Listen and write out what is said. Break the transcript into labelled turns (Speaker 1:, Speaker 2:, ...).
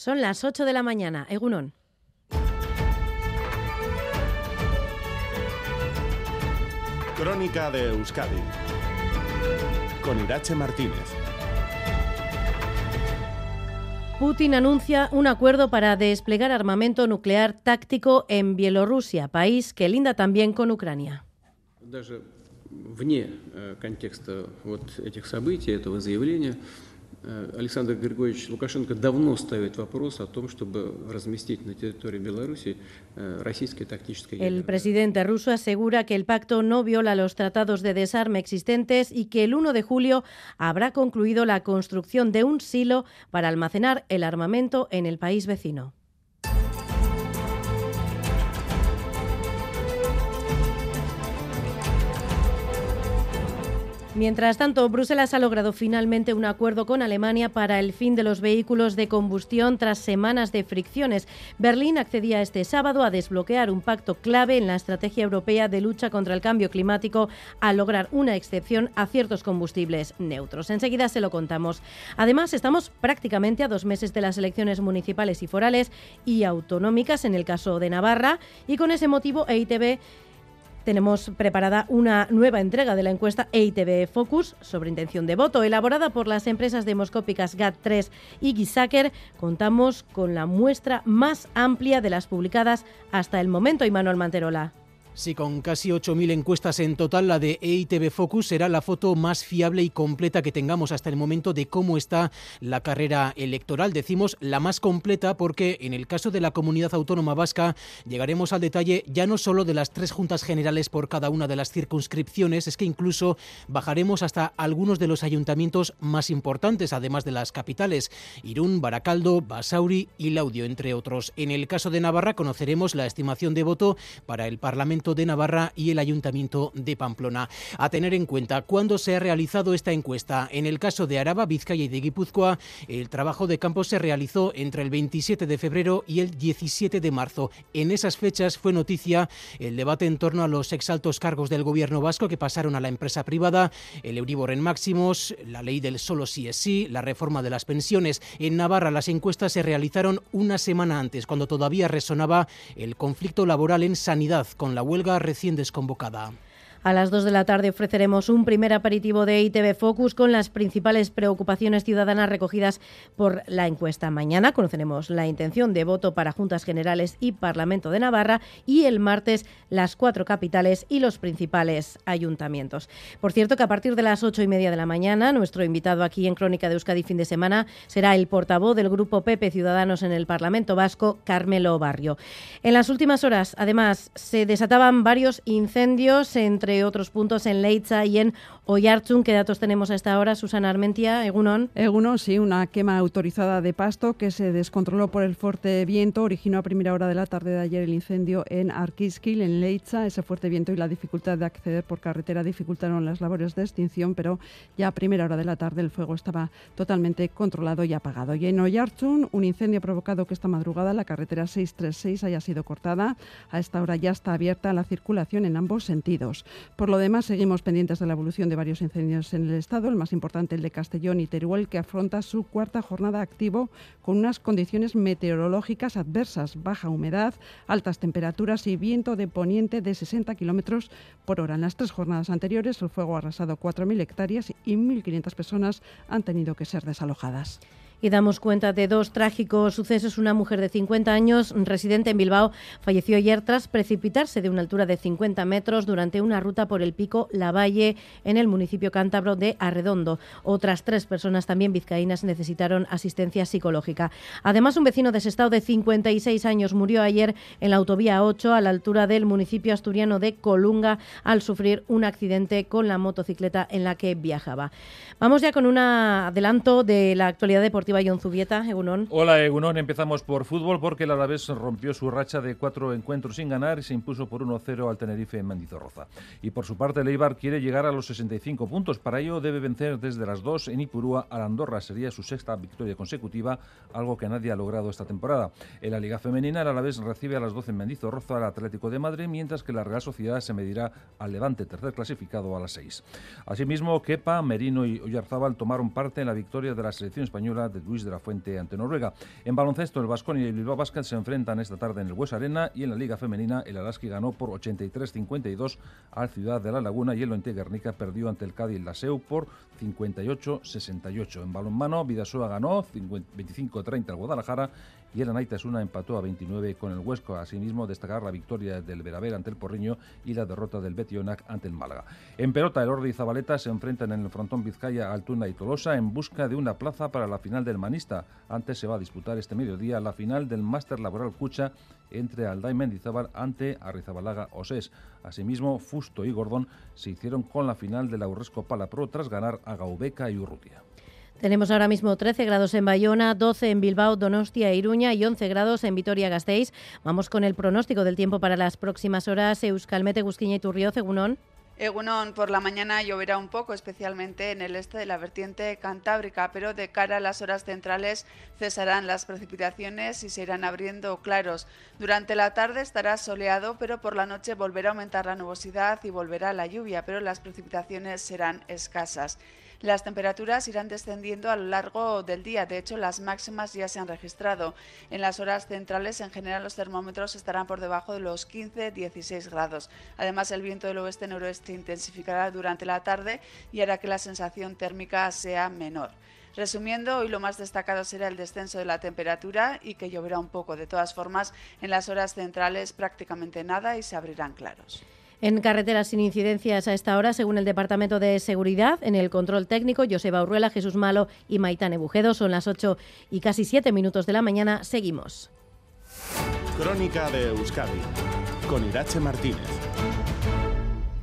Speaker 1: Son las 8 de la mañana. Egunon.
Speaker 2: Crónica de Euskadi con Irache Martínez.
Speaker 1: Putin anuncia un acuerdo para desplegar armamento nuclear táctico en Bielorrusia, país que linda también con Ucrania.
Speaker 3: Даже вне контекста вот этих событий, этого заявления, Александр Григорьевич Лукашенко давно ставит вопрос о том, чтобы разместить на территории Беларуси российское тактическое
Speaker 1: El presidente ruso asegura que el pacto no viola los tratados de desarme existentes y que el 1 de julio habrá concluido la construcción de un silo para almacenar el armamento en el país vecino. Mientras tanto, Bruselas ha logrado finalmente un acuerdo con Alemania para el fin de los vehículos de combustión tras semanas de fricciones. Berlín accedía este sábado a desbloquear un pacto clave en la estrategia europea de lucha contra el cambio climático a lograr una excepción a ciertos combustibles neutros. Enseguida se lo contamos. Además, estamos prácticamente a dos meses de las elecciones municipales y forales y autonómicas en el caso de Navarra y con ese motivo EITB tenemos preparada una nueva entrega de la encuesta EITB Focus sobre intención de voto, elaborada por las empresas demoscópicas GAT3 y Gisaker. Contamos con la muestra más amplia de las publicadas hasta el momento, Manuel Manterola.
Speaker 4: Sí, con casi 8.000 encuestas en total, la de EITB Focus será la foto más fiable y completa que tengamos hasta el momento de cómo está la carrera electoral. Decimos la más completa porque en el caso de la comunidad autónoma vasca llegaremos al detalle ya no solo de las tres juntas generales por cada una de las circunscripciones, es que incluso bajaremos hasta algunos de los ayuntamientos más importantes, además de las capitales, Irún, Baracaldo, Basauri y Laudio, entre otros. En el caso de Navarra conoceremos la estimación de voto para el Parlamento de Navarra y el Ayuntamiento de Pamplona. A tener en cuenta cuándo se ha realizado esta encuesta. En el caso de Araba, Vizcaya y de Guipúzcoa, el trabajo de campo se realizó entre el 27 de febrero y el 17 de marzo. En esas fechas fue noticia el debate en torno a los exaltos cargos del gobierno vasco que pasaron a la empresa privada, el Euribor en máximos, la ley del solo sí es sí, la reforma de las pensiones. En Navarra las encuestas se realizaron una semana antes, cuando todavía resonaba el conflicto laboral en sanidad con la huelga recién desconvocada.
Speaker 1: A las 2 de la tarde ofreceremos un primer aperitivo de ITV Focus con las principales preocupaciones ciudadanas recogidas por la encuesta. Mañana conoceremos la intención de voto para Juntas Generales y Parlamento de Navarra y el martes las cuatro capitales y los principales ayuntamientos. Por cierto que a partir de las ocho y media de la mañana nuestro invitado aquí en Crónica de Euskadi fin de semana será el portavoz del Grupo PP Ciudadanos en el Parlamento Vasco, Carmelo Barrio. En las últimas horas, además, se desataban varios incendios entre entre otros puntos en Leitza y en Oyarchun. ¿Qué datos tenemos a esta hora, Susana Armentia? Egunon.
Speaker 5: Egunon, sí, una quema autorizada de pasto que se descontroló por el fuerte viento. Originó a primera hora de la tarde de ayer el incendio en Arkiskil, en Leitza. Ese fuerte viento y la dificultad de acceder por carretera dificultaron las labores de extinción, pero ya a primera hora de la tarde el fuego estaba totalmente controlado y apagado. Y en Oyarchun, un incendio provocado que esta madrugada la carretera 636 haya sido cortada. A esta hora ya está abierta la circulación en ambos sentidos. Por lo demás, seguimos pendientes de la evolución de varios incendios en el Estado, el más importante el de Castellón y Teruel, que afronta su cuarta jornada activo con unas condiciones meteorológicas adversas, baja humedad, altas temperaturas y viento de poniente de 60 kilómetros por hora. En las tres jornadas anteriores, el fuego ha arrasado 4.000 hectáreas y 1.500 personas han tenido que ser desalojadas
Speaker 1: y damos cuenta de dos trágicos sucesos. Una mujer de 50 años, residente en Bilbao, falleció ayer tras precipitarse de una altura de 50 metros durante una ruta por el pico Lavalle en el municipio cántabro de Arredondo. Otras tres personas también vizcaínas necesitaron asistencia psicológica. Además, un vecino de Sestao de 56 años murió ayer en la autovía 8 a la altura del municipio asturiano de Colunga al sufrir un accidente con la motocicleta en la que viajaba. Vamos ya con un adelanto de la actualidad deportiva
Speaker 6: Hola, Egunon. Empezamos por fútbol porque el Alavés rompió su racha de cuatro encuentros sin ganar y se impuso por 1-0 al Tenerife en Mendizorroza. Y por su parte, el Eibar quiere llegar a los 65 puntos. Para ello debe vencer desde las 2 en Ipurúa al Andorra. Sería su sexta victoria consecutiva, algo que nadie ha logrado esta temporada. En la Liga Femenina, el Alavés recibe a las 12 en Mendizorroza al Atlético de Madrid, mientras que la Real Sociedad se medirá al Levante, tercer clasificado, a las 6. Asimismo, Kepa, Merino y Oyarzábal tomaron parte en la victoria de la selección española de Luis de la Fuente ante Noruega. En baloncesto, el Vasconi y el Bilbao Basket se enfrentan esta tarde en el Hues Arena y en la Liga Femenina el Alaski ganó por 83-52 al Ciudad de la Laguna y el Oente Guernica perdió ante el Cádiz Laseu por 58-68. En balonmano, Vidasoa ganó 25-30 al Guadalajara y el Anaitasuna empató a 29 con el Huesco. Asimismo, destacar la victoria del Veraver ante el Porriño y la derrota del Betionac ante el Málaga. En pelota, el Ordi y Zabaleta se enfrentan en el frontón Vizcaya, Altuna y Tolosa en busca de una plaza para la final del Manista. Antes se va a disputar este mediodía la final del Máster Laboral Cucha entre Alday Mendizábal ante Arrizabalaga Osés. Asimismo, Fusto y Gordón se hicieron con la final de la Urresco Palapro tras ganar a Gaubeca y Urrutia.
Speaker 1: Tenemos ahora mismo 13 grados en Bayona, 12 en Bilbao, Donostia e Iruña y 11 grados en Vitoria-Gasteiz. Vamos con el pronóstico del tiempo para las próximas horas. Euskalmete, Gusquiña y Turrió, Egunon.
Speaker 7: Egunon, por la mañana lloverá un poco, especialmente en el este de la vertiente cantábrica, pero de cara a las horas centrales cesarán las precipitaciones y se irán abriendo claros. Durante la tarde estará soleado, pero por la noche volverá a aumentar la nubosidad y volverá la lluvia, pero las precipitaciones serán escasas. Las temperaturas irán descendiendo a lo largo del día. De hecho, las máximas ya se han registrado. En las horas centrales, en general, los termómetros estarán por debajo de los 15-16 grados. Además, el viento del oeste-noroeste intensificará durante la tarde y hará que la sensación térmica sea menor. Resumiendo, hoy lo más destacado será el descenso de la temperatura y que lloverá un poco. De todas formas, en las horas centrales prácticamente nada y se abrirán claros.
Speaker 1: En carreteras sin incidencias a esta hora, según el Departamento de Seguridad, en el control técnico, Joseba Urruela, Jesús Malo y Maitane Bujedo. Son las 8 y casi 7 minutos de la mañana. Seguimos.
Speaker 2: Crónica de Euskadi con Irache Martínez.